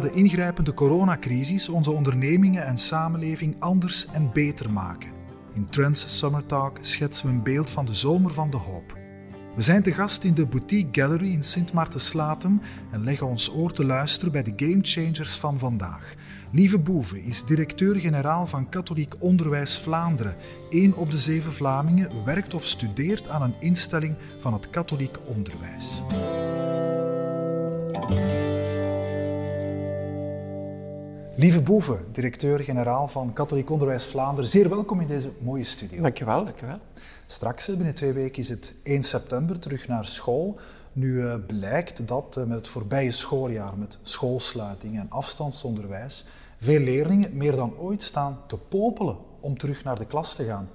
de ingrijpende coronacrisis onze ondernemingen en samenleving anders en beter maken. In Trends Summer Talk schetsen we een beeld van de zomer van de hoop. We zijn te gast in de Boutique Gallery in Sint Maarten-Slatem en leggen ons oor te luisteren bij de gamechangers van vandaag. Lieve Boeve is directeur-generaal van Katholiek Onderwijs Vlaanderen. Eén op de zeven Vlamingen werkt of studeert aan een instelling van het katholiek onderwijs. Lieve Boeve, directeur-generaal van Katholiek Onderwijs Vlaanderen, zeer welkom in deze mooie studio. Dankjewel, dankjewel. Straks, binnen twee weken, is het 1 september terug naar school. Nu uh, blijkt dat uh, met het voorbije schooljaar, met schoolsluiting en afstandsonderwijs, veel leerlingen meer dan ooit staan te popelen om terug naar de klas te gaan.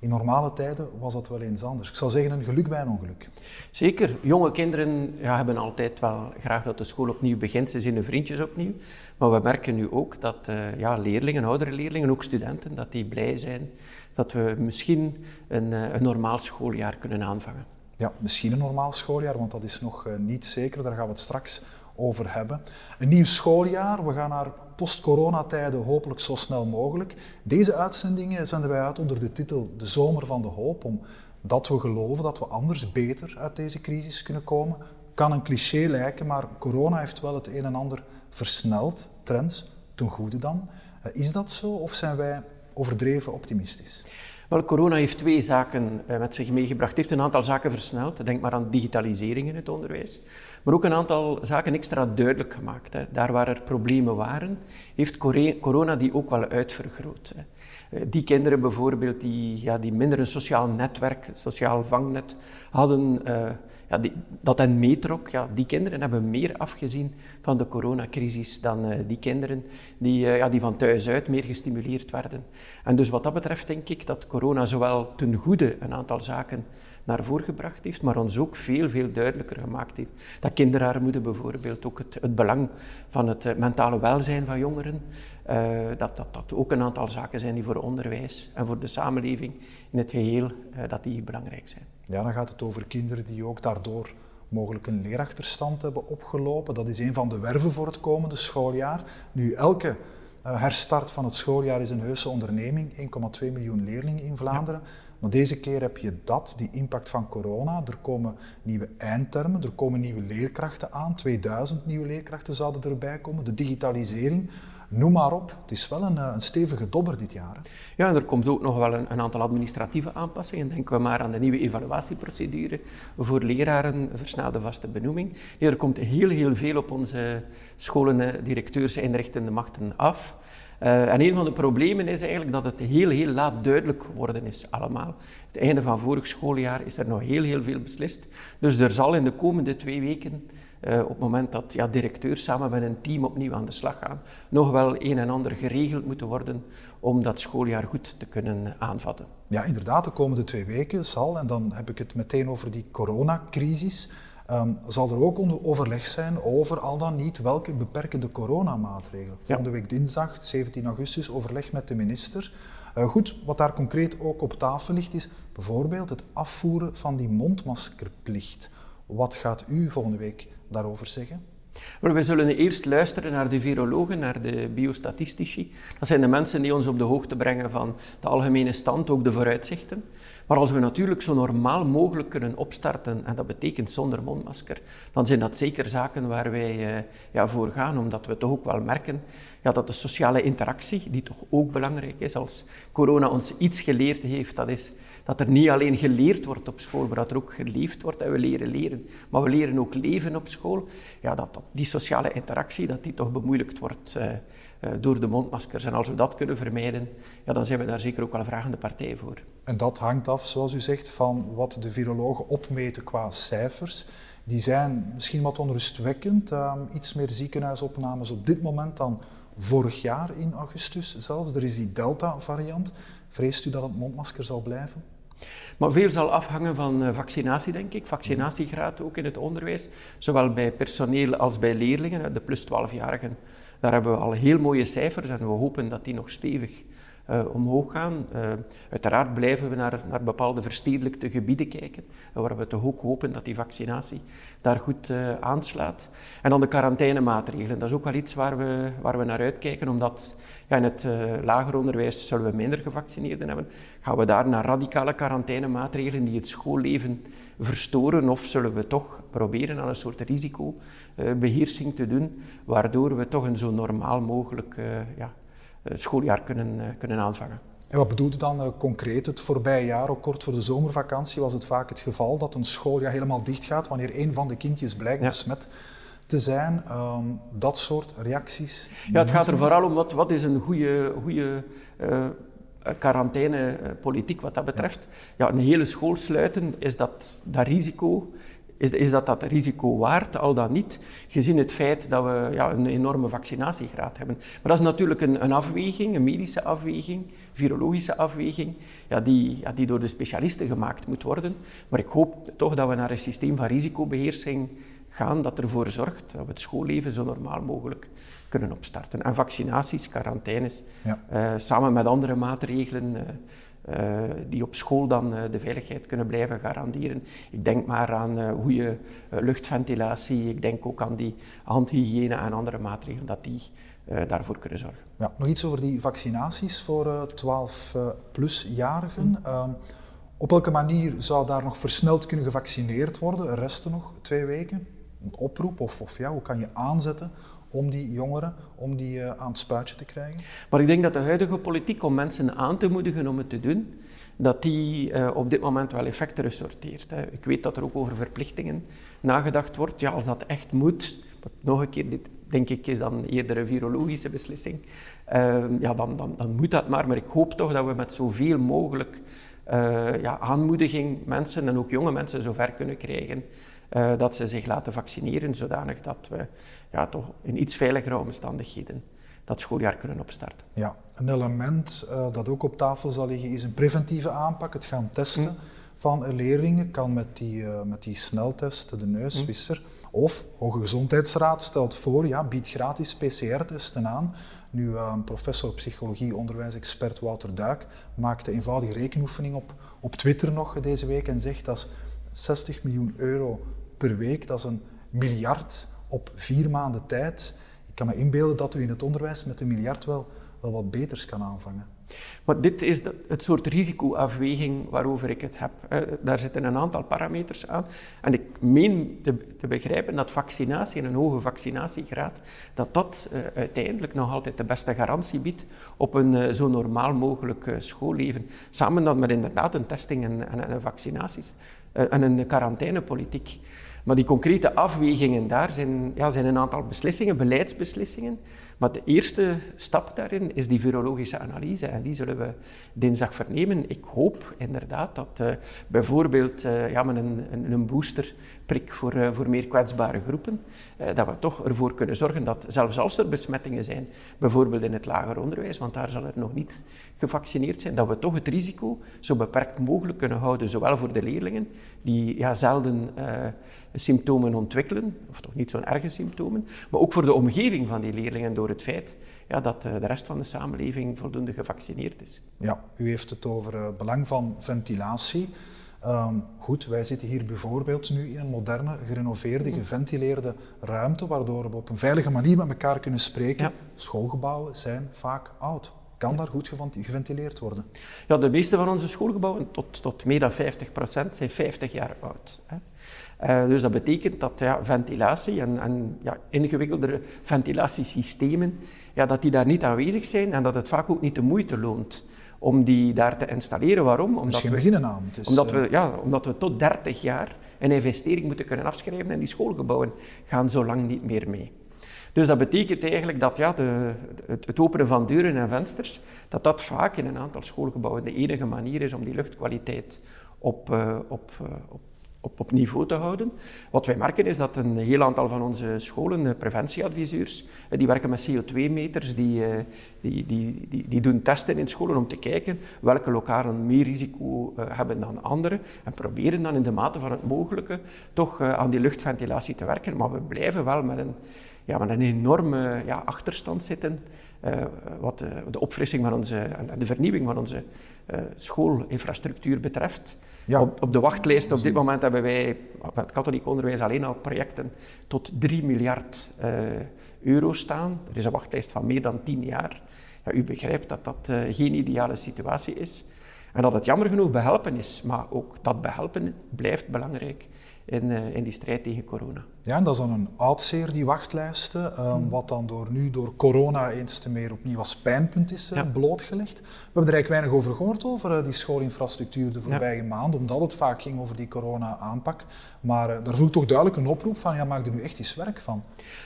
In normale tijden was dat wel eens anders. Ik zou zeggen een geluk bij een ongeluk. Zeker. Jonge kinderen ja, hebben altijd wel graag dat de school opnieuw begint. Ze zien hun vriendjes opnieuw. Maar we merken nu ook dat uh, ja, leerlingen, oudere leerlingen, ook studenten, dat die blij zijn dat we misschien een, uh, een normaal schooljaar kunnen aanvangen. Ja, misschien een normaal schooljaar, want dat is nog uh, niet zeker. Daar gaan we het straks over hebben. Een nieuw schooljaar. We gaan naar post-coronatijden hopelijk zo snel mogelijk. Deze uitzendingen zenden wij uit onder de titel De Zomer van de Hoop, omdat we geloven dat we anders beter uit deze crisis kunnen komen. Kan een cliché lijken, maar corona heeft wel het een en ander versneld, trends, ten goede dan. Uh, is dat zo of zijn wij overdreven optimistisch? Wel, corona heeft twee zaken uh, met zich meegebracht. Het heeft een aantal zaken versneld. Denk maar aan digitalisering in het onderwijs. Maar ook een aantal zaken extra duidelijk gemaakt. Hè. Daar waar er problemen waren, heeft corona die ook wel uitvergroot. Hè. Uh, die kinderen bijvoorbeeld die, ja, die minder een sociaal netwerk, een sociaal vangnet hadden, uh, ja, dat hen meetrok, ja, die kinderen hebben meer afgezien van de coronacrisis dan uh, die kinderen die, uh, ja, die van thuis uit meer gestimuleerd werden. En dus wat dat betreft denk ik dat corona zowel ten goede een aantal zaken naar voren gebracht heeft, maar ons ook veel, veel duidelijker gemaakt heeft. Dat kinderarmoede bijvoorbeeld, ook het, het belang van het uh, mentale welzijn van jongeren, dat, dat dat ook een aantal zaken zijn die voor onderwijs en voor de samenleving in het geheel, dat die belangrijk zijn. Ja, dan gaat het over kinderen die ook daardoor mogelijk een leerachterstand hebben opgelopen. Dat is een van de werven voor het komende schooljaar. Nu, elke uh, herstart van het schooljaar is een heuse onderneming. 1,2 miljoen leerlingen in Vlaanderen. Ja. Maar deze keer heb je dat, die impact van corona. Er komen nieuwe eindtermen, er komen nieuwe leerkrachten aan. 2000 nieuwe leerkrachten zouden erbij komen. De digitalisering. Noem maar op. Het is wel een, een stevige dobber dit jaar. Hè? Ja, en er komt ook nog wel een, aantal administratieve aanpassingen. Denken we maar aan de nieuwe evaluatieprocedure voor leraren, versnelde vaste benoeming. Ja, er komt heel, heel veel op onze scholen, directeurs en rechtende machten af. Uh, en een van de problemen is eigenlijk dat het heel, heel laat duidelijk geworden is allemaal. Het einde van vorig schooljaar is er nog heel, heel veel beslist. Dus er zal in de komende twee weken uh, op het moment dat ja, directeurs samen met een team opnieuw aan de slag gaan, nog wel een en ander geregeld moeten worden om dat schooljaar goed te kunnen aanvatten. Ja, inderdaad, de komende twee weken zal, en dan heb ik het meteen over die coronacrisis, um, zal er ook overleg zijn over al dan niet welke beperkende coronamaatregelen. Volgende ja. week dinsdag, 17 augustus, overleg met de minister. Uh, goed, wat daar concreet ook op tafel ligt, is bijvoorbeeld het afvoeren van die mondmaskerplicht. Wat gaat u volgende week daarover zeggen? Wel, wij zullen eerst luisteren naar de virologen, naar de biostatistici. Dat zijn de mensen die ons op de hoogte brengen van de algemene stand, ook de vooruitzichten. Maar als we natuurlijk zo normaal mogelijk kunnen opstarten, en dat betekent zonder mondmasker, dan zijn dat zeker zaken waar wij uh, ja, voor gaan, omdat we toch ook wel merken ja, dat de sociale interactie, die toch ook belangrijk is, als corona ons iets geleerd heeft, dat is dat er niet alleen geleerd wordt op school, maar dat er ook geleefd wordt en we leren leren. Maar we leren ook leven op school. Ja, dat, die sociale interactie, dat die toch bemoeilijkt wordt uh, uh, door de mondmaskers. En als we dat kunnen vermijden, ja, dan zijn we daar zeker ook wel vragende partij voor. En dat hangt af, zoals u zegt, van wat de virologen opmeten qua cijfers. Die zijn misschien wat onrustwekkend. Uh, iets meer ziekenhuisopnames op dit moment dan vorig jaar in augustus zelfs. Er is die Delta-variant. Vreest u dat het mondmasker zal blijven? Maar veel zal afhangen van eh, vaccinatie, denk ik. Vaccinatiegraad ook in het onderwijs, zowel bij personeel als bij leerlingen, de plus 12-jarigen. Daar hebben we al heel mooie cijfers en we hopen dat die nog stevig omhoog gaan. uiteraard blijven we naar, naar bepaalde verstedelijkte gebieden kijken, waar we toch ook hopen dat die vaccinatie daar goed aanslaat. En dan de quarantainemaatregelen, dat is ook wel iets waar we, waar we naar uitkijken, omdat ja, in het lager onderwijs zullen we minder gevaccineerden hebben. Gaan we daar naar radicale quarantainemaatregelen die het schoolleven verstoren, of zullen we toch proberen aan een soort risicobeheersing te doen, waardoor we toch een zo normaal mogelijk uh, ja, eh, schooljaar kunnen, kunnen aanvangen. En wat bedoelt u dan concreet? Het voorbije jaar, ook kort voor de zomervakantie, was het vaak het geval dat een schooljaar helemaal dicht gaat wanneer een van de kindjes blijkt besmet te zijn. Um, dat soort reacties? Ja, het gaat er vooral om wat, wat is een goede, goede eh, quarantainepolitiek wat dat betreft. Ja, een hele school sluiten, is dat, dat risico is, is, dat dat risico waard, al dan niet, gezien het feit dat we ja, een enorme vaccinatiegraad hebben. Maar dat is natuurlijk een, een afweging, een medische afweging, virologische afweging, ja, die, ja, die door de specialisten gemaakt moet worden. Maar ik hoop toch dat we naar een systeem van risicobeheersing gaan dat ervoor zorgt dat we het schoolleven zo normaal mogelijk kunnen opstarten. En vaccinaties, quarantaines, ja. uh, samen met andere maatregelen uh, uh, die op school dan de veiligheid kunnen blijven garanderen. Ik denk maar aan goede luchtventilatie, ik denk ook aan die handhygiëne en andere maatregelen, dat die daarvoor kunnen zorgen. Ja, nog iets over die vaccinaties voor 12-plus-jarigen. Mm. Ehm, op welke manier zou daar nog versneld kunnen gevaccineerd worden? Resten nog twee weken? Een oproep of, of ja, hoe kan je aanzetten om die jongeren, om die uh, aan het spuitje te krijgen? Maar ik denk dat de huidige politiek om mensen aan te moedigen om het te doen, dat die uh, op dit moment wel effecten ressorteert. Hè. Ik weet dat er ook over verplichtingen nagedacht wordt. Ja, als dat echt moet, nog een keer, dit denk ik is dan eerder een virologische beslissing, uh, ja, dan, dan, dan moet dat maar. Maar ik hoop toch dat we met zoveel mogelijk uh, ja, aanmoediging mensen en ook jonge mensen zover kunnen krijgen uh, dat ze zich laten vaccineren, zodanig dat we ja, toch in iets veiligere omstandigheden dat schooljaar kunnen opstarten. Ja, een element uh, dat ook op tafel zal liggen is een preventieve aanpak. Het gaan testen mm. van leerlingen kan met die, uh, met die sneltest, de neuswisser. Mm. Of Hoge Gezondheidsraad stelt voor, ja, biedt gratis PCR-testen aan. Nu, uh, professor psychologie, onderwijsexpert Wouter Duik maakte een eenvoudige rekenoefening op, op Twitter nog deze week en zegt dat 60 miljoen euro per week, dat is een miljard op vier maanden tijd. Ik kan me inbeelden dat u in het onderwijs met een miljard wel, wel wat beters kan aanvangen. Maar dit is het soort risicoafweging waarover ik het heb. Daar zitten een aantal parameters aan. En ik meen te, te begrijpen dat vaccinatie en een hoge vaccinatiegraad, dat dat uh, uiteindelijk nog altijd de beste garantie biedt op een uh, zo normaal mogelijk uh, schoolleven. Samen dan met inderdaad een testing en, en, en vaccinaties en een quarantainepolitiek. Maar die concrete afwegingen daar zijn, ja, zijn een aantal beslissingen, beleidsbeslissingen. Maar de eerste stap daarin is die virologische analyse en die zullen we dinsdag vernemen. Ik hoop inderdaad dat uh, bijvoorbeeld uh, ja, met een, een, een booster prik voor, uh, voor meer kwetsbare groepen, dat we toch ervoor kunnen zorgen dat, zelfs als er besmettingen zijn, bijvoorbeeld in het lager onderwijs, want daar zal er nog niet gevaccineerd zijn, dat we toch het risico zo beperkt mogelijk kunnen houden, zowel voor de leerlingen, die ja, zelden symptomen ontwikkelen, of toch niet zo'n erge symptomen, maar ook voor de omgeving van die leerlingen door het feit ja, dat de rest van de samenleving voldoende gevaccineerd is. Ja, u heeft het over het belang van ventilatie. Um, goed, wij zitten hier bijvoorbeeld nu in een moderne, gerenoveerde, geventileerde ruimte, waardoor we op een veilige manier met elkaar kunnen spreken. Schoolgebouwen zijn vaak oud. Kan daar goed geventileerd worden? Ja, de meeste van onze schoolgebouwen, tot, tot meer dan 50 procent, zijn 50 jaar oud. Hè. Uh, dus dat betekent dat ja, ventilatie en, en ja, ingewikkeldere ventilatiesystemen, ja, dat die daar niet aanwezig zijn en dat het vaak ook niet de moeite loont om die daar te installeren. Waarom? Omdat we, beginnen aan. omdat, we, ja, omdat we tot 30 jaar een investering moeten kunnen afschrijven en die schoolgebouwen gaan zo lang niet meer mee. Dus dat betekent eigenlijk dat ja, de, het, het, openen van deuren en vensters, dat dat vaak in een aantal schoolgebouwen de enige manier is om die luchtkwaliteit op, uh, op, uh, op op, op niveau te houden. Wat wij merken is dat een heel aantal van onze scholen, preventieadviseurs, die werken met CO2-meters, die, eh, die, die, die, die, doen testen in scholen om te kijken welke lokalen meer risico eh, hebben dan andere en proberen dan in de mate van het mogelijke toch eh, aan die luchtventilatie te werken. Maar we blijven wel met een, ja, met een enorme ja, achterstand zitten wat de, de, opfrissing van onze, en de vernieuwing van onze schoolinfrastructuur betreft. Ja. Op, op, de wachtlijst op dit moment hebben wij, het katholiek onderwijs alleen al projecten tot 3 miljard euro staan. Er is een wachtlijst van meer dan 10 jaar. Ja, u begrijpt dat dat geen ideale situatie is. En dat het jammer genoeg behelpen is, maar ook dat behelpen blijft belangrijk in, uh, in die strijd tegen corona. Ja, en dat is dan een oudseer, die wachtlijsten, um, wat dan door, nu door corona eens te meer opnieuw als pijnpunt is uh, blootgelegd. We hebben er eigenlijk weinig over gehoord, over uh, die schoolinfrastructuur de voorbije ja. maanden, omdat het vaak ging over die corona-aanpak. Maar daar voel ik toch duidelijk een oproep van, ja, maak er nu echt iets werk van.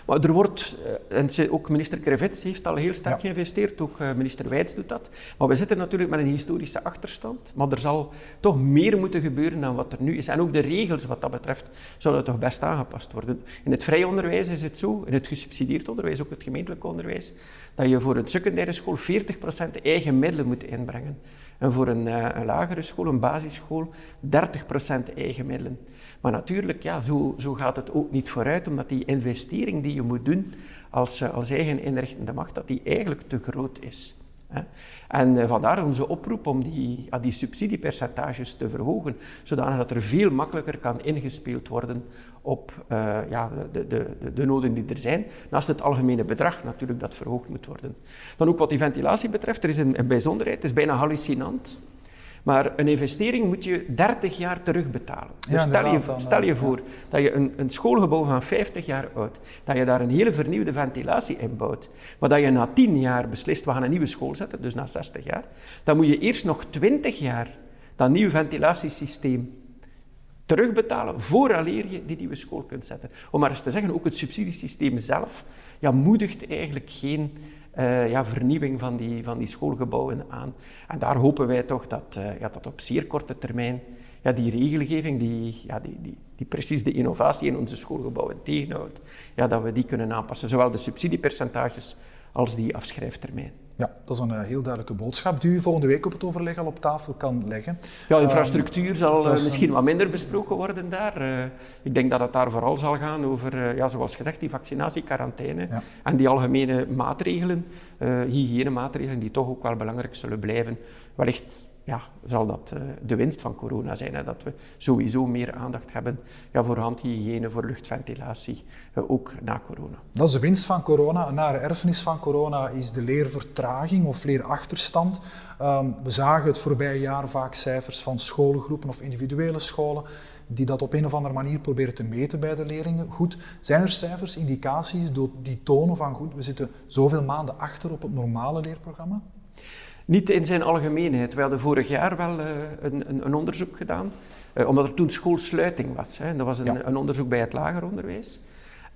Maar er wordt, en ook minister Krevets heeft al heel sterk ja. geïnvesteerd, ook minister Wijts doet dat. Maar we zitten natuurlijk met een historische achterstand, maar er zal toch meer moeten gebeuren dan wat er nu is. En ook de regels wat dat betreft zullen toch best aangepast worden. In het vrij onderwijs is het zo, in het gesubsidieerd onderwijs, ook het gemeentelijk onderwijs, dat je voor een secundaire school 40% eigen middelen moet inbrengen. En voor een, een, lagere school, een basisschool, 30% eigen middelen. Maar natuurlijk, ja, zo, zo, gaat het ook niet vooruit, omdat die investering die je moet doen als, uh, als eigen inrichtende macht, dat die eigenlijk te groot is. En eh, vandaar onze oproep om die, die subsidiepercentages te verhogen, zodat er veel makkelijker kan ingespeeld worden op uh, ja, de, de, de, de, noden die er zijn, naast het algemene bedrag natuurlijk dat verhoogd moet worden. Dan ook wat die ventilatie betreft, er is een bijzonderheid, het is bijna hallucinant. Maar een investering moet je 30 jaar terugbetalen. Dus stel, je, stel je voor dat je een, een, schoolgebouw van 50 jaar oud, dat je daar een hele vernieuwde ventilatie in bouwt, maar dat je na 10 jaar beslist, we gaan een nieuwe school zetten, dus na 60 jaar, dan moet je eerst nog 20 jaar dat nieuwe ventilatiesysteem terugbetalen vooraleer je die nieuwe school kunt zetten. Om maar eens te zeggen, ook het subsidiesysteem zelf ja, moedigt eigenlijk geen uh, ja, vernieuwing van die, van die schoolgebouwen aan. En daar hopen wij toch dat, uh, ja, dat op zeer korte termijn ja, die regelgeving, die, ja, die, die, die precies de innovatie in onze schoolgebouwen tegenhoudt, ja, dat we die kunnen aanpassen. Zowel de subsidiepercentages als die afschrijftermijn. Ja, dat is een uh, heel duidelijke boodschap die u volgende week op het overleg al op tafel kan leggen. Ja, infrastructuur um, zal misschien wat minder besproken worden daar. Uh, ik denk dat het daar vooral zal gaan over, uh, ja, zoals gezegd, die vaccinatie, quarantaine ja. en die algemene maatregelen, hygiënemaatregelen, die toch ook wel belangrijk zullen blijven. Wellicht ja, zal dat uh, de winst van corona zijn. Hè? Dat we sowieso meer aandacht hebben ja, voor handhygiëne, voor luchtventilatie, uh, ook na corona. Dat is de winst van corona. Een nare erfenis van corona is de leervertraging of leerachterstand. Um, we zagen het voorbije jaar vaak cijfers van scholengroepen of individuele scholen die dat op een of andere manier proberen te meten bij de leerlingen. Goed, zijn er cijfers, indicaties die tonen van goed, we zitten zoveel maanden achter op het normale leerprogramma? Niet in zijn algemeenheid. We hadden vorig jaar wel uh, een, een, een, onderzoek gedaan, uh, omdat er toen schoolsluiting was. Hè. Dat was een, ja. een onderzoek bij het lager onderwijs.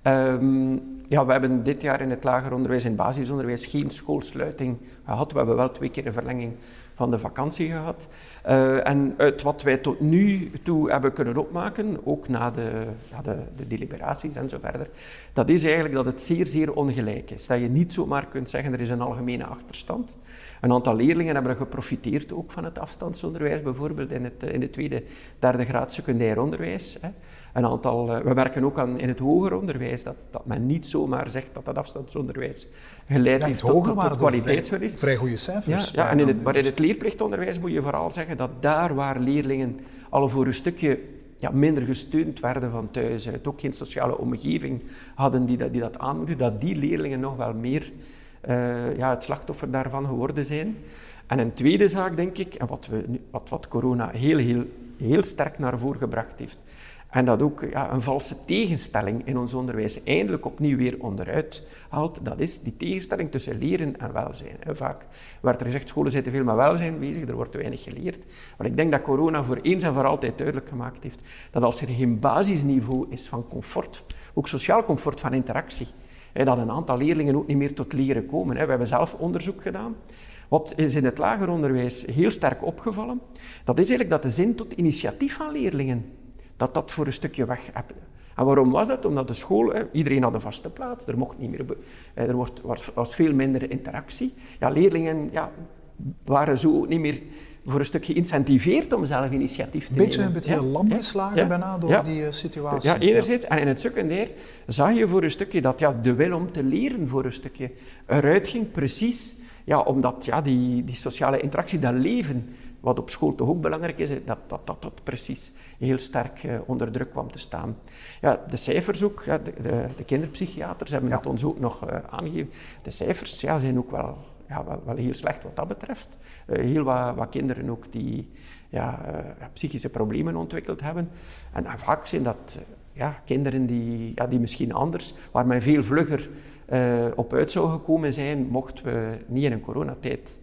Um, ja, we hebben dit jaar in het lager onderwijs, in het basisonderwijs, geen schoolsluiting gehad. We hebben wel twee keer een verlenging van de vakantie gehad. Uh, en uit wat wij tot nu toe hebben kunnen opmaken, ook na de, ja, de, de, deliberaties en zo verder, dat is eigenlijk dat het zeer, zeer ongelijk is. Dat je niet zomaar kunt zeggen, er is een algemene achterstand. Een aantal leerlingen hebben geprofiteerd ook van het afstandsonderwijs, bijvoorbeeld in het, in de tweede, derde graad secundair onderwijs. Hè. Een aantal, uh, we merken ook aan in het hoger onderwijs dat, dat men niet zomaar zegt dat dat afstandsonderwijs geleid ja, heeft tot, tot, tot kwaliteitsverlies. Vrij, vrij goede cijfers. Ja, ja en in het, maar in het leerplichtonderwijs moet je vooral zeggen dat daar waar leerlingen al voor een stukje ja, minder gesteund werden van thuis uit, ook geen sociale omgeving hadden die dat, die dat aanmoedigde, dat die leerlingen nog wel meer uh, ja, het slachtoffer daarvan geworden zijn. En een tweede zaak, denk ik, en wat, we, wat, wat corona heel, heel, heel sterk naar voren gebracht heeft, en dat ook ja, een valse tegenstelling in ons onderwijs eindelijk opnieuw weer onderuit haalt, dat is die tegenstelling tussen leren en welzijn. Vaak werd er gezegd, scholen zijn te veel met welzijn bezig, er wordt te weinig geleerd. Maar ik denk dat corona voor eens en voor altijd duidelijk gemaakt heeft dat als er geen basisniveau is van comfort, ook sociaal comfort van interactie, dat een aantal leerlingen ook niet meer tot leren komen. We hebben zelf onderzoek gedaan. Wat is in het lager onderwijs heel sterk opgevallen, dat is eigenlijk dat de zin tot initiatief van leerlingen, dat dat voor een stukje weg hebt. En waarom was dat? Omdat de school, iedereen had een vaste plaats, er, mocht niet meer, er was veel minder interactie. Ja, leerlingen ja, waren zo niet meer voor een stuk geïncentiveerd om zelf initiatief te beetje, nemen. Een beetje lam geslagen bijna door die uh, situatie. Ja, enerzijds. En in het secundair zag je voor een stukje dat ja, de wil om te leren voor een stukje eruit ging, precies ja, omdat ja, die, die sociale interactie, dat leven, wat op school toch ook belangrijk is, dat dat, dat, dat precies heel sterk uh, onder druk kwam te staan. Ja, de cijfers ook, ja, de, de, de kinderpsychiaters hebben het ons ook nog uh, aangegeven. De cijfers ja, zijn ook wel ja, wel, heel slecht wat dat betreft. Uh, heel wat, wat, kinderen ook die ja, uh, psychische problemen ontwikkeld hebben. En, vaak zijn dat uh, ja, kinderen die, ja, die misschien anders, waar men veel vlugger op uit zou gekomen zijn, mochten we niet in een coronatijd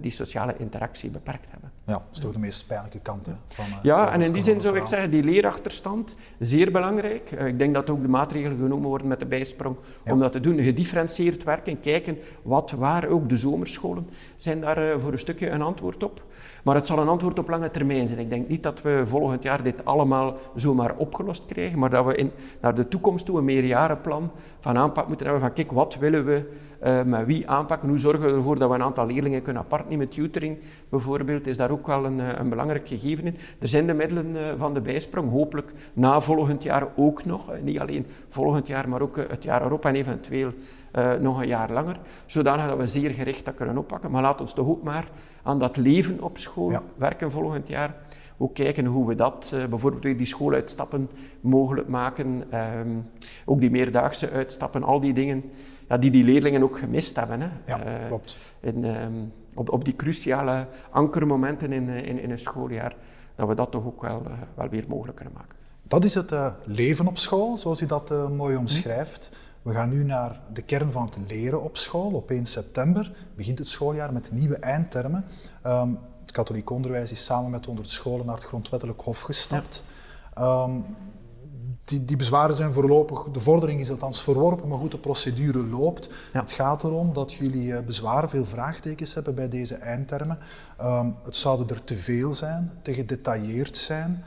die sociale interactie beperkt hebben. Ja, dat is toch de meest pijnlijke kant van uh, Ja, en in die zin zou ik zeggen, die leerachterstand, zeer belangrijk. Uh, ik denk dat ook de maatregelen genomen worden met de bijsprong ja. om dat te doen. Gedifferentieerd werken, kijken wat, waar, ook de zomerscholen zijn daar voor een stukje een antwoord op. Maar het zal een antwoord op lange termijn zijn. Ik denk niet dat we volgend jaar dit allemaal zomaar opgelost krijgen, maar dat we in, naar de toekomst toe een meerjarenplan van aanpak moeten hebben van kijk, wat willen we uh, met wie aanpakken, hoe zorgen we ervoor dat we een aantal leerlingen kunnen apart nemen. Tutoring bijvoorbeeld is daar ook wel een, een belangrijk gegeven in. Er zijn de middelen uh, van de bijsprong, hopelijk na volgend jaar ook nog. Niet alleen volgend jaar, maar ook het jaar erop en eventueel nog een jaar langer. Zodanig dat we zeer gericht dat kunnen oppakken. Maar laat ons toch ook maar aan dat leven op school ja. werken volgend jaar. Ook kijken hoe we dat, uh, bijvoorbeeld weer die schooluitstappen mogelijk maken. Um, ook die meerdaagse uitstappen, al die dingen ja, die die leerlingen ook gemist hebben. Hè. Ja, uh, klopt. In, um, op, op die cruciale ankermomenten in, in, in een schooljaar, dat we dat toch ook wel, uh, wel weer mogelijk kunnen maken. Dat is het leven op school, zoals u dat mooi omschrijft. We gaan nu naar de kern van het leren op school. Op 1 september begint het schooljaar met nieuwe eindtermen. Um, het katholiek onderwijs is samen met 100 scholen naar het grondwettelijk hof gestapt. Ja. Um, die, die, bezwaren zijn voorlopig, de vordering is althans verworpen, maar goed, de procedure loopt. Ja. Het gaat erom dat jullie uh, bezwaren, veel vraagtekens hebben bij deze eindtermen. Um, het zouden er te veel zijn, te gedetailleerd zijn,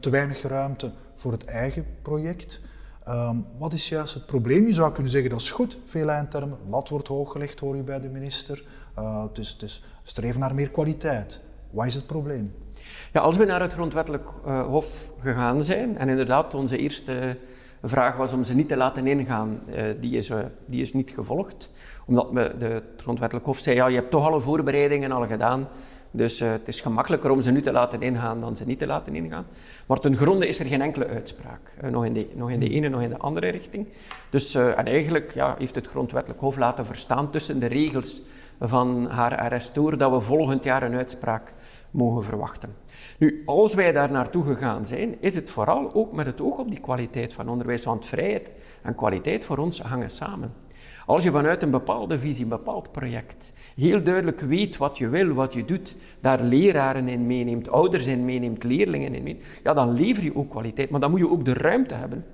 te weinig ruimte voor het eigen project. Um, wat is juist het probleem? Je zou kunnen zeggen dat is goed, veel eindtermen, lat wordt hooggelegd hoor u bij de minister. Uh, dus, dus streven naar meer kwaliteit. Wat is het probleem? Ja, als we naar het grondwettelijk uh, hof gegaan zijn, en inderdaad onze eerste vraag was om ze niet te laten ingaan, uh, die, is, die is niet gevolgd. Omdat de, het grondwettelijk hof zei, ja, je hebt toch alle voorbereidingen al gedaan, dus het is gemakkelijker om ze nu te laten ingaan dan ze niet te laten ingaan. Maar ten gronde is er geen enkele uitspraak. Nog, in de, nog in de ene, nog in de andere richting. Dus, en eigenlijk ja, heeft het grondwettelijk hof laten verstaan tussen de regels van haar arrestoor dat we volgend jaar een uitspraak mogen verwachten. Nu, als wij daar naartoe gegaan zijn, is het vooral ook met het oog op die kwaliteit van onderwijs, want vrijheid en kwaliteit voor ons hangen samen. Als je vanuit een bepaalde visie, een bepaald project, heel duidelijk weet wat je wil, wat je doet, daar leraren in meeneemt, ouders in meeneemt, leerlingen in meeneemt, ja, dan lever je ook kwaliteit. Maar dan moet je ook de ruimte hebben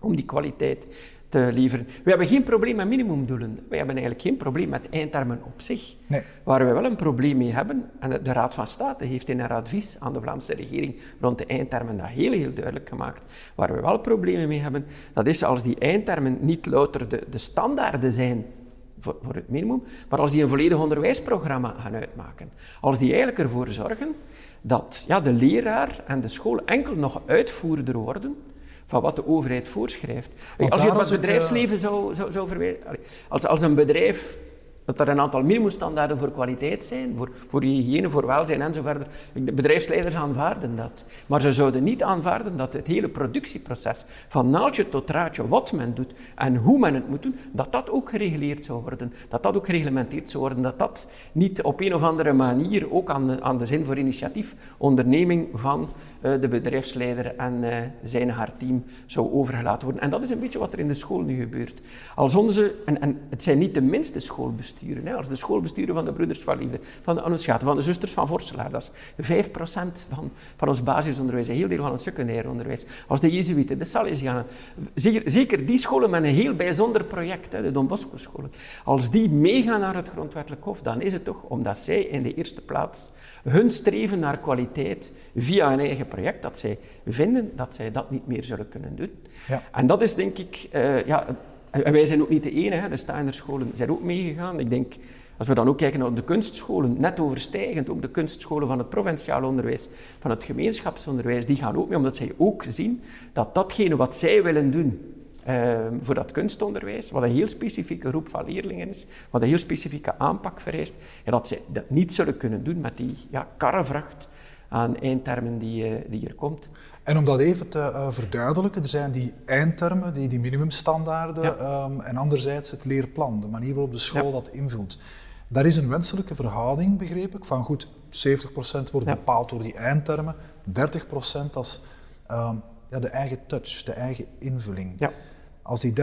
om die kwaliteit te leveren. We hebben geen probleem met minimumdoelen. We hebben eigenlijk geen probleem met eindtermen op zich. Nee. Waar we wel een probleem mee hebben, en de Raad van State heeft in haar advies aan de Vlaamse regering rond de eindtermen dat heel, heel duidelijk gemaakt. Waar we wel problemen mee hebben, dat is als die eindtermen niet louter de, de standaarden zijn voor, voor het minimum, maar als die een volledig onderwijsprogramma gaan uitmaken. Als die eigenlijk ervoor zorgen dat ja, de leraar en de school enkel nog uitvoerder worden van wat de overheid voorschrijft. Want als je het ook, bedrijfsleven zou, zou, zou verwijzen... Als, als een bedrijf dat er een aantal minimumstandaarden voor kwaliteit zijn, voor, voor hygiëne, voor welzijn enzovoort. De bedrijfsleiders aanvaarden dat. Maar ze zouden niet aanvaarden dat het hele productieproces, van naaldje tot draadje, wat men doet en hoe men het moet doen, dat dat ook gereguleerd zou worden. Dat dat ook gereglementeerd zou worden. Dat dat niet op een of andere manier ook aan de, aan de zin voor initiatief, onderneming van de bedrijfsleider en uh, zijn haar team zou overgelaten worden. En dat is een beetje wat er in de school nu gebeurt. Als onze, en, en het zijn niet de minste schoolbesturen, Hè, als de schoolbesturen van de Broeders van Liefde, van de Annunciaten, van de Zusters van Vorselaar, dat is 5% van, van ons basisonderwijs, een heel deel van het secundair onderwijs. Als de Jezuïeten, de Salesianen, zeker, zeker, die scholen met een heel bijzonder project, hè, de Don Bosco scholen, als die meegaan naar het grondwettelijk hof, dan is het toch omdat zij in de eerste plaats hun streven naar kwaliteit via een eigen project, dat zij vinden dat zij dat niet meer zullen kunnen doen. Ja. En dat is denk ik, uh, ja, en wij zijn ook niet de enige, de Steiner scholen zijn ook meegegaan. Ik denk, Als we dan ook kijken naar de kunstscholen, net overstijgend, ook de kunstscholen van het provinciaal onderwijs, van het gemeenschapsonderwijs, die gaan ook mee, omdat zij ook zien dat datgene wat zij willen doen, Ehm, voor dat kunstonderwijs, wat een heel specifieke groep van leerlingen is, wat een heel specifieke aanpak vereist, en dat ze dat niet zullen kunnen doen met die ja, karrevracht aan eindtermen die, uh, die er komt. En om dat even te uh, verduidelijken, er zijn die eindtermen, die, die minimumstandaarden, ehm, en anderzijds het leerplan, de manier waarop de school dat invult. Daar is een wenselijke verhouding, begreep ik, van goed, 70% wordt bepaald door die eindtermen, 30% als um, ja, de eigen touch, de eigen invulling. Ja. Als die 30%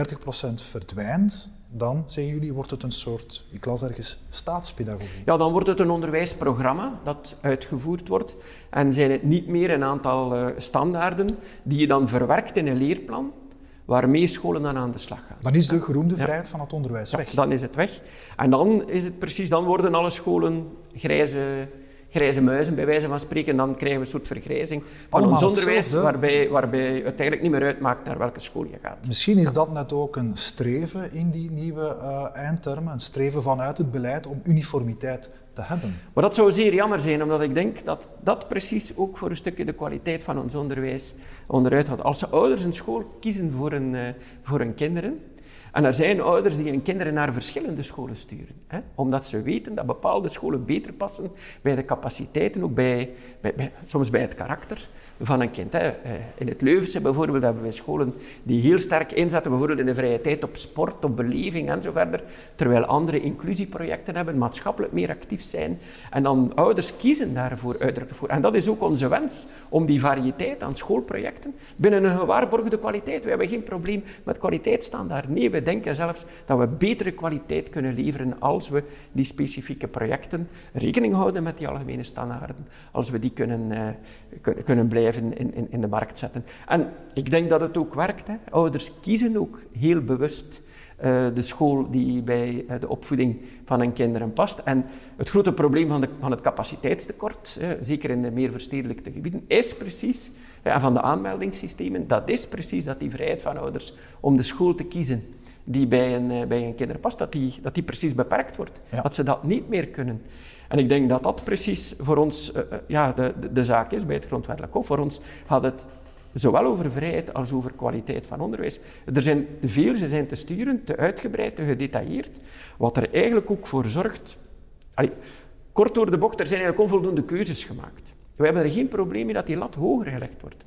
verdwijnt, dan, zeggen jullie, wordt het een soort, ik las ergens, staatspedagogie. Ja, dan wordt het een onderwijsprogramma dat uitgevoerd wordt. En zijn het niet meer een aantal uh, standaarden die je dan verwerkt in een leerplan, waarmee scholen dan aan de slag gaan. Dan is de geroemde vrijheid van het onderwijs weg. dan is het weg. En dan is het precies, dan worden alle scholen grijze grijze muizen, bij wijze van spreken, dan krijgen we een soort vergrijzing van ons onderwijs, waarbij, waarbij het eigenlijk niet meer uitmaakt naar welke school je gaat. Misschien is dat net ook een streven in die nieuwe uh, eindtermen, een streven vanuit het beleid om uniformiteit te hebben. Maar dat zou zeer jammer zijn, omdat ik denk dat dat precies ook voor een stukje de kwaliteit van ons onderwijs onderuit gaat. Als ouders een school kiezen voor hun, uh, voor hun kinderen, en er zijn ouders die hun kinderen naar verschillende scholen sturen, hè, omdat ze weten dat bepaalde scholen beter passen bij de capaciteiten, ook bij, bij, soms bij het karakter van een kind. Hè. Eh, in het Leuvense bijvoorbeeld hebben we scholen die heel sterk inzetten, bijvoorbeeld in de vrije tijd op sport, op beleving en verder, terwijl andere inclusieprojecten hebben, maatschappelijk meer actief zijn. En dan ouders kiezen daarvoor uitdrukkelijk voor. En dat is ook onze wens, om die variëteit aan schoolprojecten binnen een gewaarborgde kwaliteit. We hebben geen probleem met kwaliteitsstandaard. Nee, we denken zelfs dat we betere kwaliteit kunnen leveren als we die specifieke projecten rekening houden met die algemene standaarden, als we die kunnen, uh, kunnen blijven in, in, in de markt zetten. En ik denk dat het ook werkt. Hè. Ouders kiezen ook heel bewust uh, de school die bij uh, de opvoeding van hun kinderen past. En het grote probleem van, de, van het capaciteitstekort, uh, zeker in de meer verstedelijkte gebieden, is precies, en van de aanmeldingssystemen, dat is precies dat die vrijheid van ouders om de school te kiezen die bij een, bij een kinderen past, dat die, dat die precies beperkt wordt. Ja. Dat ze dat niet meer kunnen. En ik denk dat dat precies voor ons uh, ja, de, de, zaak is bij het Grondwettelijk Hof. Voor ons gaat het zowel over vrijheid als over kwaliteit van onderwijs. Er zijn te veel, ze zijn te sturen, te uitgebreid, te gedetailleerd, wat er eigenlijk ook voor zorgt... Kort door de bocht, er zijn eigenlijk onvoldoende keuzes gemaakt. We hebben er geen probleem mee dat die lat hoger gelegd wordt.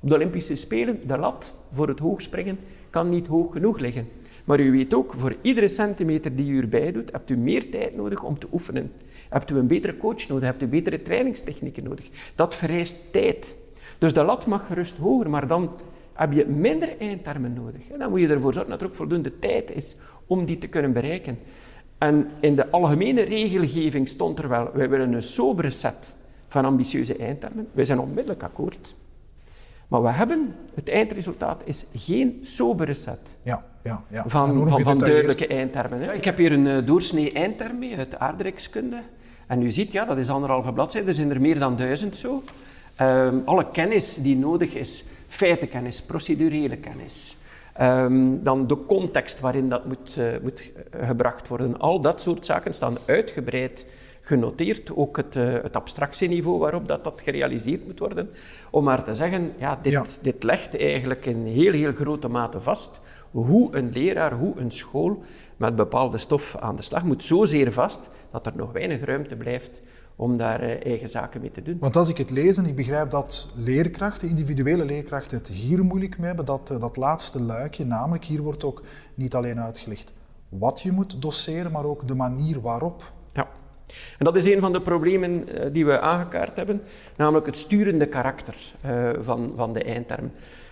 Op de Olympische Spelen, de lat voor het hoogspringen kan niet hoog genoeg liggen. Maar u weet ook, voor iedere centimeter die u erbij doet, hebt u meer tijd nodig om te oefenen. Hebt u een betere coach nodig, hebt u betere trainingstechnieken nodig. Dat vereist tijd. Dus de lat mag gerust hoger, maar dan heb je minder eindtermen nodig. En dan moet je ervoor zorgen dat er ook voldoende tijd is om die te kunnen bereiken. En in de algemene regelgeving stond er wel, wij willen een sobere set van ambitieuze eindtermen. Wij zijn onmiddellijk akkoord. Maar we hebben, het eindresultaat is geen sobere set ja, ja, ja. van, van, van duidelijke eindtermen. Hè. Ik heb hier een uh, doorsnee eindterm mee uit aardrijkskunde. En u ziet, ja, dat is anderhalve bladzijde, er zijn er meer dan duizend zo. Um, alle kennis die nodig is, feitenkennis, procedurele kennis. Um, dan de context waarin dat moet, uh, moet gebracht worden. Al dat soort zaken staan uitgebreid genoteerd. Ook het, uh, het abstractieniveau waarop dat, dat gerealiseerd moet worden. Om maar te zeggen, ja, dit, ja. dit legt eigenlijk in heel, heel grote mate vast hoe een leraar, hoe een school met bepaalde stof aan de slag moet. Zozeer vast dat er nog weinig ruimte blijft om daar uh, eigen zaken mee te doen. Want als ik het lees en ik begrijp dat leerkrachten, individuele leerkrachten, het hier moeilijk mee hebben, dat, uh, dat laatste luikje, namelijk hier wordt ook niet alleen uitgelegd wat je moet doseren, maar ook de manier waarop. En dat is een van de problemen uh, die we aangekaart hebben, namelijk het sturende karakter van, van de eindterm.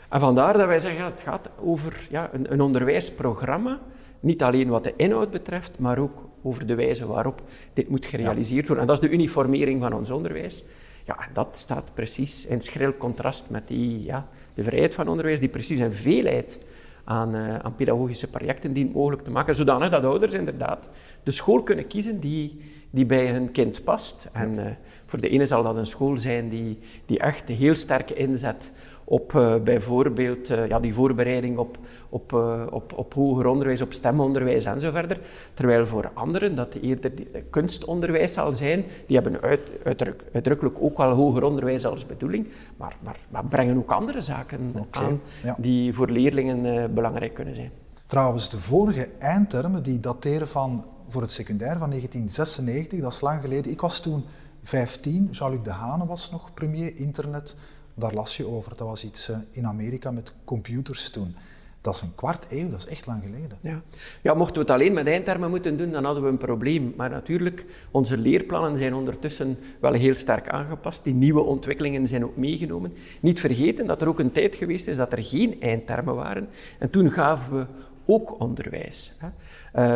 En vandaar dat wij zeggen, het gaat over ja, een, een onderwijsprogramma, niet alleen wat de inhoud betreft, maar ook over de wijze waarop dit moet gerealiseerd worden. En dat is de uniformering van ons onderwijs. Ja, dat staat precies in schril contrast met die, ja, de vrijheid van onderwijs, die precies een veelheid aan, uh, aan pedagogische projecten dient mogelijk te maken, zodanig dat ouders inderdaad de school kunnen kiezen die, die bij hun kind past. En uh, voor de ene zal dat een school zijn die, die echt heel sterk inzet op uh, bijvoorbeeld uh, ja, die voorbereiding op, op, uh, op, op hoger onderwijs, op stemonderwijs en zo verder. Terwijl voor anderen dat eerder kunstonderwijs zal zijn, die hebben uit, uitdruk, uitdrukkelijk ook wel hoger onderwijs als bedoeling, maar, maar, maar brengen ook andere zaken okay, aan ja. die voor leerlingen belangrijk kunnen zijn. Trouwens, de vorige eindtermen die dateren van voor het secundair van 1996, dat is lang geleden. Ik was toen 15, Jean-Luc Dehane was nog premier internet. Daar las je over. Dat was iets eh, in Amerika met computers toen. Dat is een kwart eeuw, dat is echt lang geleden. Ja. ja, mochten we het alleen met eindtermen moeten doen, dan hadden we een probleem. Maar natuurlijk, onze leerplannen zijn ondertussen wel heel sterk aangepast. Die nieuwe ontwikkelingen zijn ook meegenomen. Niet vergeten dat er ook een tijd geweest is dat er geen eindtermen waren. En toen gaven we ook onderwijs. Hè.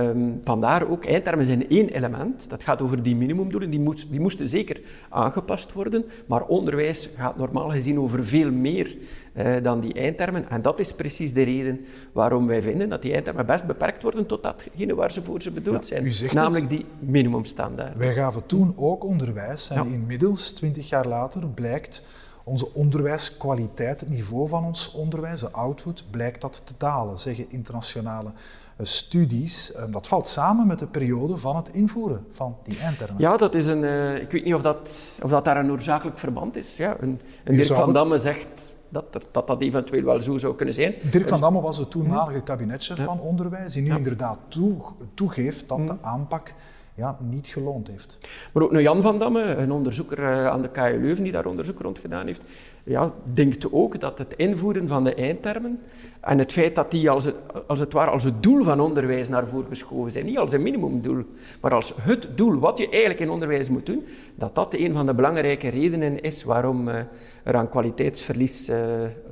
Um, vandaar ook, eindtermen zijn één element. Dat gaat over die minimumdoelen. Die, moet, die moesten zeker aangepast worden. Maar onderwijs gaat normaal gezien over veel meer uh, dan die eindtermen. En dat is precies de reden waarom wij vinden dat die eindtermen best beperkt worden tot datgene waar ze voor ze bedoeld zijn. Namelijk die minimumstandaard. Wij gaven toen ook onderwijs. En inmiddels, twintig jaar later, blijkt onze onderwijskwaliteit, het niveau van ons onderwijs, de output, blijkt dat te dalen, zeggen internationale eh, studies. Ehm, dat valt samen met de periode van het invoeren van die eindtermen. Ja, dat is een, uh, ik weet niet of dat, of dat daar een oorzakelijk verband is. Ja, een, een Dirk van Damme zegt dat, dat dat eventueel wel zo zou kunnen zijn. Dirk van dus- Damme was de toenmalige kabinetchef van onderwijs, die nu inderdaad toe, toegeeft dat de aanpak ja, niet geloond heeft. Maar ook Jan van Damme, een onderzoeker eh, aan de KU Leuven die daar onderzoek rond gedaan heeft, ja, denkt ook dat het invoeren van de eindtermen en het feit dat die als het, als het ware als het doel van onderwijs naar voren geschoven zijn, niet als een minimumdoel, maar als het doel wat je eigenlijk in onderwijs moet doen, dat dat een van de belangrijke redenen is waarom uh, er aan kwaliteitsverlies, uh,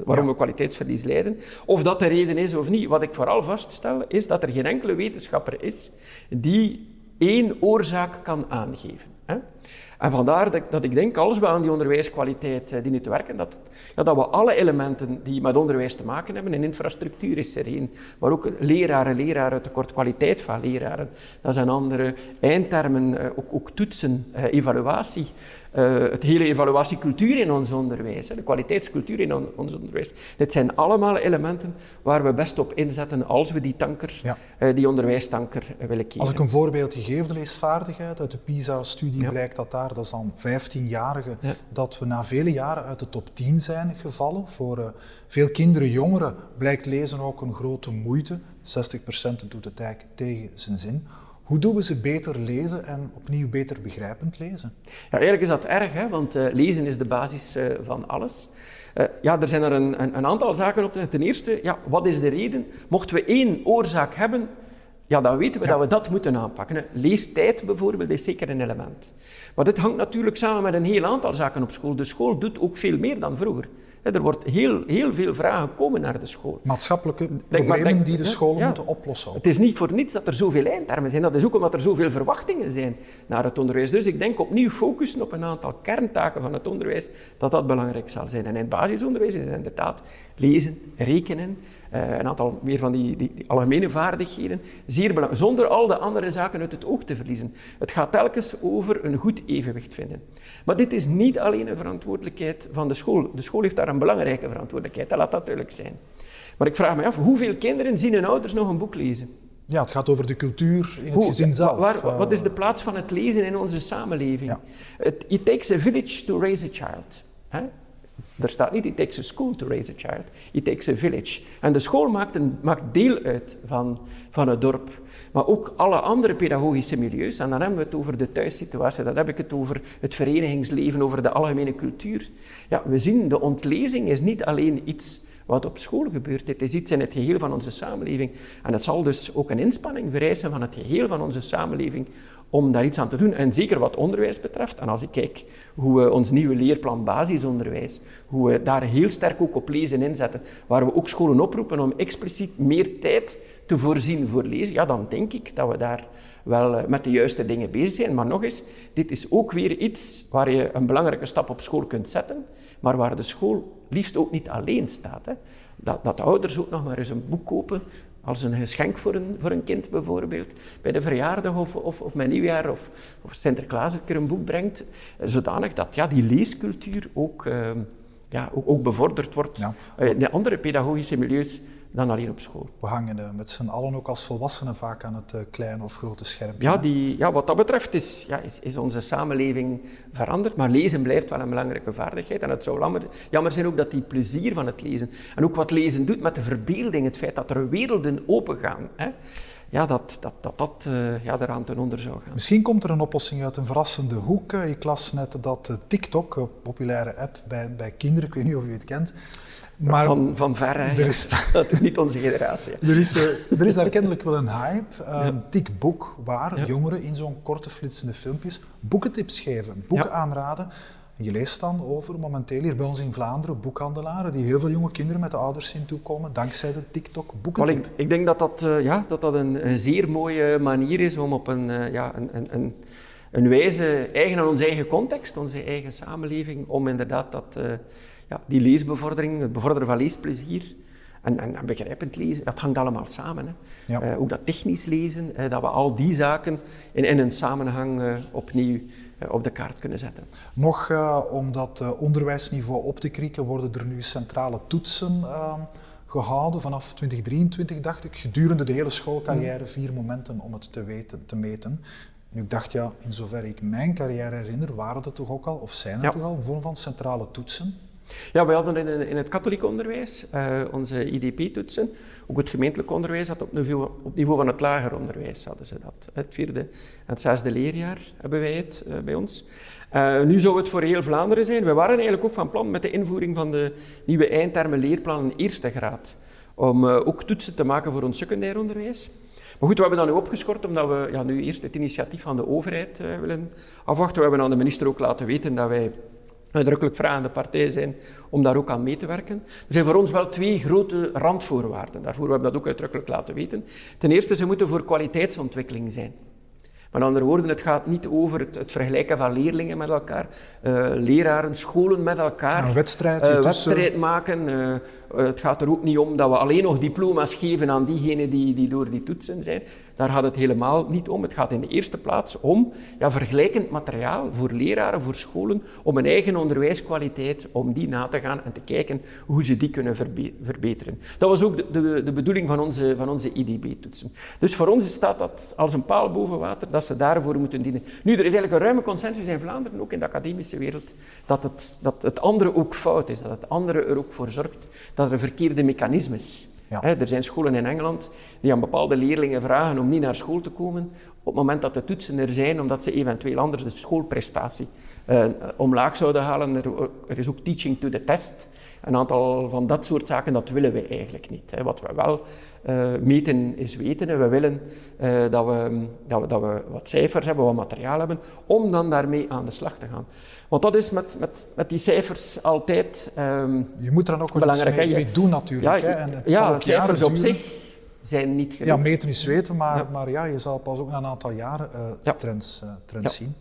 waarom we kwaliteitsverlies lijden. Of dat de reden is of niet. Wat ik vooral vaststel, is dat er geen enkele wetenschapper is die één oorzaak kan aangeven. Hè? En vandaar dat, dat, ik denk, als we aan die onderwijskwaliteit uh, dienen te werken, dat, ja, dat we alle elementen die met onderwijs te maken hebben, en infrastructuur is er één, maar ook leraren, leraren, tekort kwaliteit van leraren, dat zijn andere eindtermen, uh, ook, ook, toetsen, uh, evaluatie, uh, het hele evaluatiecultuur in ons onderwijs, hè, de kwaliteitscultuur in on, ons onderwijs. Dit zijn allemaal elementen waar we best op inzetten als we die tanker, ja. uh, die onderwijstanker uh, willen kiezen. Als ik een voorbeeld geef, de leesvaardigheid, uit de PISA-studie ja. blijkt dat daar, dat is dan 15-jarigen, ja. dat we na vele jaren uit de top 10 zijn gevallen. Voor veel kinderen, jongeren, blijkt lezen ook een grote moeite. 60% doet het eigenlijk tegen zijn zin. Hoe doen we ze beter lezen en opnieuw beter begrijpend lezen? Ja, eigenlijk is dat erg, hè? want uh, lezen is de basis uh, van alles. Uh, ja, er zijn er een, een, een, aantal zaken op te Ten eerste, ja, wat is de reden? Mochten we één oorzaak hebben, ja, dan weten we ja. dat we dat moeten aanpakken. Leestijd bijvoorbeeld is zeker een element. Maar dit hangt natuurlijk samen met een heel aantal zaken op school. De school doet ook veel meer dan vroeger. Er wordt heel, heel veel vragen komen naar de school. Maatschappelijke problemen denk, die de scholen ja, moeten oplossen. Het is niet voor niets dat er zoveel eindtermen zijn. Dat is ook omdat er zoveel verwachtingen zijn naar het onderwijs. Dus ik denk opnieuw focussen op een aantal kerntaken van het onderwijs, dat dat belangrijk zal zijn. En in het basisonderwijs is inderdaad lezen, rekenen, een aantal meer van die, die, die, algemene vaardigheden, zeer belangrijk, zonder al de andere zaken uit het oog te verliezen. Het gaat telkens over een goed evenwicht vinden. Maar dit is niet alleen een verantwoordelijkheid van de school. De school heeft daar een belangrijke verantwoordelijkheid, dat laat dat duidelijk zijn. Maar ik vraag me af, hoeveel kinderen zien hun ouders nog een boek lezen? Ja, het gaat over de cultuur in het Hoe, gezin zelf. Waar, waar, wat is de plaats van het lezen in onze samenleving? Ja. It, it takes a village to raise a child. Hè? Er staat niet, it takes a school to raise a child, it takes a village. En de school maakt, een, maakt deel uit van, van het dorp. Maar ook alle andere pedagogische milieus, en dan hebben we het over de thuissituatie, dan heb ik het over het verenigingsleven, over de algemene cultuur. Ja, we zien, de ontlezing is niet alleen iets wat op school gebeurt. Het is iets in het geheel van onze samenleving. En het zal dus ook een inspanning vereisen van het geheel van onze samenleving om daar iets aan te doen. En zeker wat onderwijs betreft. En als ik kijk hoe we ons nieuwe leerplan basisonderwijs, hoe we daar heel sterk ook op lezen inzetten, waar we ook scholen oproepen om expliciet meer tijd te voorzien voor lezen, ja, dan denk ik dat we daar wel eh, met de juiste dingen bezig zijn. Maar nog eens, dit is ook weer iets waar je een belangrijke stap op school kunt zetten, maar waar de school liefst ook niet alleen staat. Hè. Dat, dat ouders ook nog maar eens een boek kopen als een geschenk voor een, voor een kind bijvoorbeeld, bij de verjaardag of, of, of met nieuwjaar of, of Sinterklaas een keer een boek brengt, zodanig dat ja, die leescultuur ook, uh, ja, ook, ook bevorderd wordt Ja. eh, in de andere pedagogische milieus dan alleen op school. We hangen eh, met z'n allen ook als volwassenen vaak aan het eh, kleine of grote scherm. Ja, die, ja, wat dat betreft is, ja, is, is onze samenleving veranderd, maar lezen blijft wel een belangrijke vaardigheid. En het zou jammer, jammer zijn ook dat die plezier van het lezen, en ook wat lezen doet met de verbeelding, het feit dat er werelden opengaan, hè, ja, dat dat, dat, dat eh, ja, eraan ten onder zou gaan. Misschien komt er een oplossing uit een verrassende hoek. Ik las net dat TikTok, een populaire app bij, bij kinderen, ik weet niet of u het kent, maar van, van ver, hè. er is- dat is niet onze generatie. er is, eh, er is daar kennelijk wel een hype. Uh, TikBook, waar Ja. jongeren in zo'n korte flitsende filmpjes boekentips geven, boeken Ja. aanraden. Je leest dan over momenteel hier bij ons in Vlaanderen boekhandelaren die heel veel jonge kinderen met de ouders zien toekomen dankzij de TikTok Wel, boekentip. ik, ik denk dat dat, eh, ja, dat, dat een, een zeer mooie manier is om op een, eh, ja, een, een, een, een wijze, eigen aan onze eigen context, onze eigen samenleving, om inderdaad dat, ja, die leesbevordering, het bevorderen van leesplezier en, en, en begrijpend lezen, dat hangt allemaal samen. Hè. Ja. Eh, ook dat technisch lezen, eh, dat we al die zaken in, in een samenhang eh, opnieuw op de kaart kunnen zetten. Nog om dat onderwijsniveau op te krieken, worden er nu centrale toetsen eh, gehouden vanaf 2023, dacht ik. Gedurende de hele schoolcarrière vier momenten om het te, weten, te meten. Nu, ik dacht, ja, in zover ik mijn carrière herinner, waren er toch ook al, of zijn er Ja. toch al, een vorm van centrale toetsen? Ja, wij hadden in, in het katholiek onderwijs eh, onze IDP-toetsen. Ook het gemeentelijk onderwijs had op niveau, op niveau van het lager onderwijs hadden ze dat. Het vierde en het zesde leerjaar hebben wij het eh, bij ons. Eh, nu zou het voor heel Vlaanderen zijn. We waren eigenlijk ook van plan met de invoering van de nieuwe eindtermen leerplan in eerste graad. Om ook toetsen te maken voor ons secundair onderwijs. Maar goed, we hebben dat nu opgeschort omdat we ja, nu eerst het initiatief van de overheid willen afwachten. We hebben aan de minister ook laten weten dat wij uitdrukkelijk vragende partij zijn om daar ook aan mee te werken. Er zijn voor ons wel twee grote randvoorwaarden daarvoor. We hebben dat ook uitdrukkelijk laten weten. Ten eerste, ze moeten voor kwaliteitsontwikkeling zijn. Met andere woorden, het gaat niet over het, het vergelijken van leerlingen met elkaar, eh, leraren, scholen met elkaar. Een wedstrijd, eh, die tussen- wedstrijd maken. eh, het gaat er ook niet om dat we alleen nog diploma's geven aan diegenen die, die door die toetsen zijn. Daar gaat het helemaal niet om. Het gaat in de eerste plaats om ja, vergelijkend materiaal voor leraren, voor scholen, om een eigen onderwijskwaliteit, om die na te gaan en te kijken hoe ze die kunnen verbe- verbeteren. Dat was ook de, de, de bedoeling van onze, van onze IDB-toetsen. Dus voor ons staat dat als een paal boven water, dat ze daarvoor moeten dienen. Nu, er is eigenlijk een ruime consensus in Vlaanderen, ook in de academische wereld, dat het, dat het andere ook fout is, dat het andere er ook voor zorgt dat er verkeerde mechanisme is. Er zijn scholen in Engeland die aan bepaalde leerlingen vragen om niet naar school te komen op het moment dat de toetsen er zijn, omdat ze eventueel anders de schoolprestatie eh, omlaag zouden halen. Er, is ook teaching to the test. Een aantal van dat soort zaken, dat willen we eigenlijk niet. Wat we wel eh, meten is weten. En we willen eh, dat, we, dat, we, dat we wat cijfers hebben, wat materiaal hebben, om dan daarmee aan de slag te gaan. Want dat is met, met, met die cijfers altijd... ehm, Je moet er dan ook wel iets mee, doen natuurlijk. hè? En het ja cijfers op duren. zich zijn niet genoeg. Ja, meten is weten, maar Ja. ja. maar ja, je zal pas ook na een aantal jaren Ja. trends, eh, trends Ja. zien.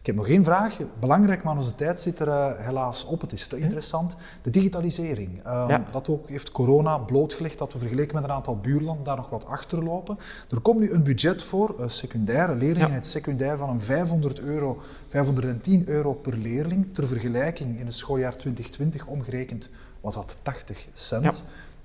Ik heb nog één vraag. Belangrijk, maar onze tijd zit er eh, helaas op. Het is te interessant. De digitalisering. Ehm, Ja. Dat ook heeft corona blootgelegd dat we vergeleken met een aantal buurlanden daar nog wat achterlopen. Er komt nu een budget voor, eh, secundaire leerlingen Ja. in het secundair van een 500 euro, 510 euro per leerling. Ter vergelijking in het schooljaar 2020 omgerekend was dat 80 cent. Ja.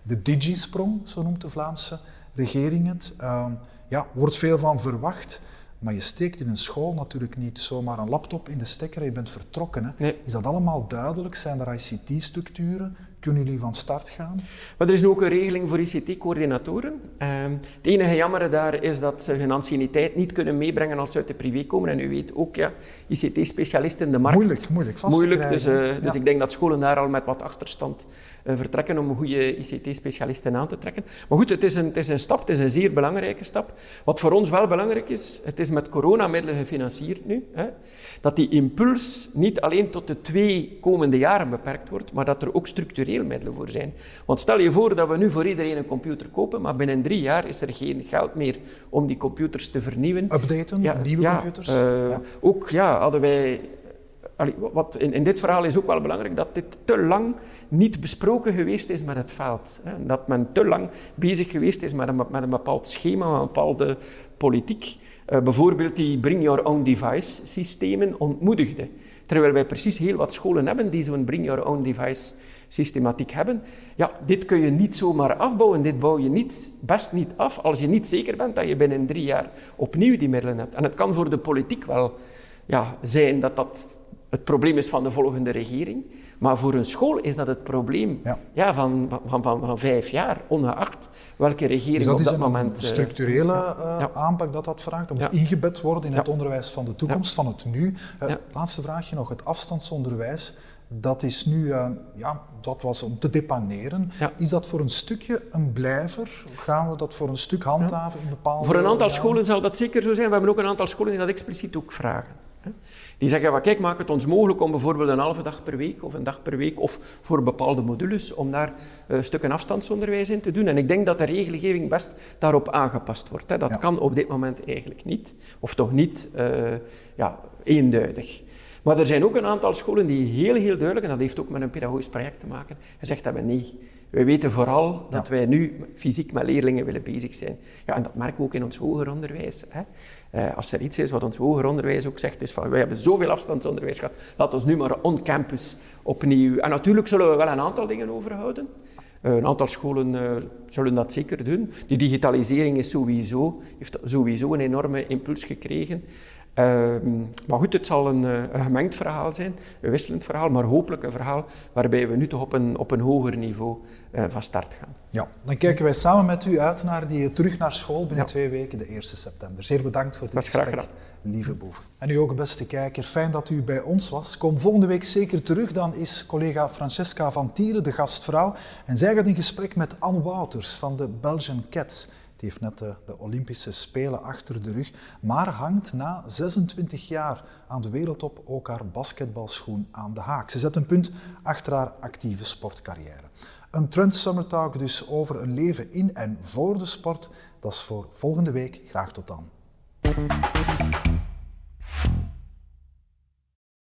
De digisprong, zo noemt de Vlaamse regering het. Ehm, ja, wordt veel van verwacht. Maar je steekt in een school natuurlijk niet zomaar een laptop in de stekker en je bent vertrokken. Hè. Nee. Is dat allemaal duidelijk? Zijn er ICT-structuren? Kunnen jullie van start gaan? Maar er is nu ook een regeling voor ICT-coördinatoren. Ehm, het enige jammere daar is dat ze hun anciëniteit niet kunnen meebrengen als ze uit de privé komen. En u weet ook, ja, ICT-specialisten in de markt. Moeilijk, moeilijk vast Moeilijk, dus, eh, dus ja. ik denk dat scholen daar al met wat achterstand vertrekken om goede ICT-specialisten aan te trekken. Maar goed, het is, een, het is een stap, het is een zeer belangrijke stap. Wat voor ons wel belangrijk is, het is met coronamiddelen gefinancierd nu, hè, dat die impuls niet alleen tot de twee komende jaren beperkt wordt, maar dat er ook structureel middelen voor zijn. Want stel je voor dat we nu voor iedereen een computer kopen, maar binnen drie jaar is er geen geld meer om die computers te vernieuwen. Updaten, nieuwe ja, computers? eh, Ja. Ook ja, hadden wij. allee, wat in, in dit verhaal is ook wel belangrijk dat dit te lang niet besproken geweest is met het veld. Hè. Dat men te lang bezig geweest is met een, met een bepaald schema, een bepaalde politiek. Eh, bijvoorbeeld die bring your own device systemen ontmoedigde. Terwijl wij precies heel wat scholen hebben die zo'n bring your own device systematiek hebben. Ja, dit kun je niet zomaar afbouwen. Dit bouw je niet, best niet af als je niet zeker bent dat je binnen drie jaar opnieuw die middelen hebt. En het kan voor de politiek wel ja, zijn dat dat het probleem is van de volgende regering. Maar voor een school is dat het probleem ja. van, van, van, van, vijf jaar, ongeacht welke regering dus dat op dat is moment... een eh, structurele uh, aanpak dat dat vraagt, dat moet ingebed worden in het onderwijs van de toekomst, van het nu. Uh, laatste vraagje nog, het afstandsonderwijs. Dat is nu, ja, dat was om te depaneren. Is dat voor een stukje een blijver? Gaan we dat voor een stuk handhaven in bepaalde... Voor een aantal scholen zal dat zeker zo zijn. We hebben ook een aantal scholen die dat expliciet ook vragen. Die zeggen, van, kijk, maak het ons mogelijk om bijvoorbeeld een halve dag per week of een dag per week of voor bepaalde modules om daar uh, stukken afstandsonderwijs in te doen. En ik denk dat de regelgeving best daarop aangepast wordt. Hè. Dat kan op dit moment eigenlijk niet, of toch niet uh, ja, eenduidig. Maar er zijn ook een aantal scholen die heel, heel duidelijk, en dat heeft ook met een pedagogisch project te maken, gezegd hebben nee. Wij weten vooral dat wij nu fysiek met leerlingen willen bezig zijn. Ja, en dat merken we ook in ons hoger onderwijs. Hè. Uh, als er iets is wat ons hoger onderwijs ook zegt, is van wij hebben zoveel afstandsonderwijs gehad, laat ons nu maar on-campus opnieuw. En natuurlijk zullen we wel een aantal dingen overhouden. Uh, een aantal scholen uh, zullen dat zeker doen. Die digitalisering is sowieso, heeft sowieso een enorme impuls gekregen. Ehm, maar goed, het zal een, eh, een, gemengd verhaal zijn, een wisselend verhaal, maar hopelijk een verhaal waarbij we nu toch op een, op een hoger niveau uh, van start gaan. Ja, dan kijken wij samen met u uit naar die terug naar school binnen twee weken, de 1 september. Zeer bedankt voor dit gesprek, lieve boven. En u ook, beste kijker, fijn dat u bij ons was. Kom volgende week zeker terug, dan is collega Francesca van Tieren de gastvrouw en zij gaat in gesprek met Anne Wouters van de Belgian Cats. Die heeft net de, de, Olympische Spelen achter de rug, maar hangt na 26 jaar aan de wereldtop ook haar basketbalschoen aan de haak. Ze zet een punt achter haar actieve sportcarrière. Een Trend Summer Talk dus over een leven in en voor de sport. Dat is voor volgende week. Graag tot dan.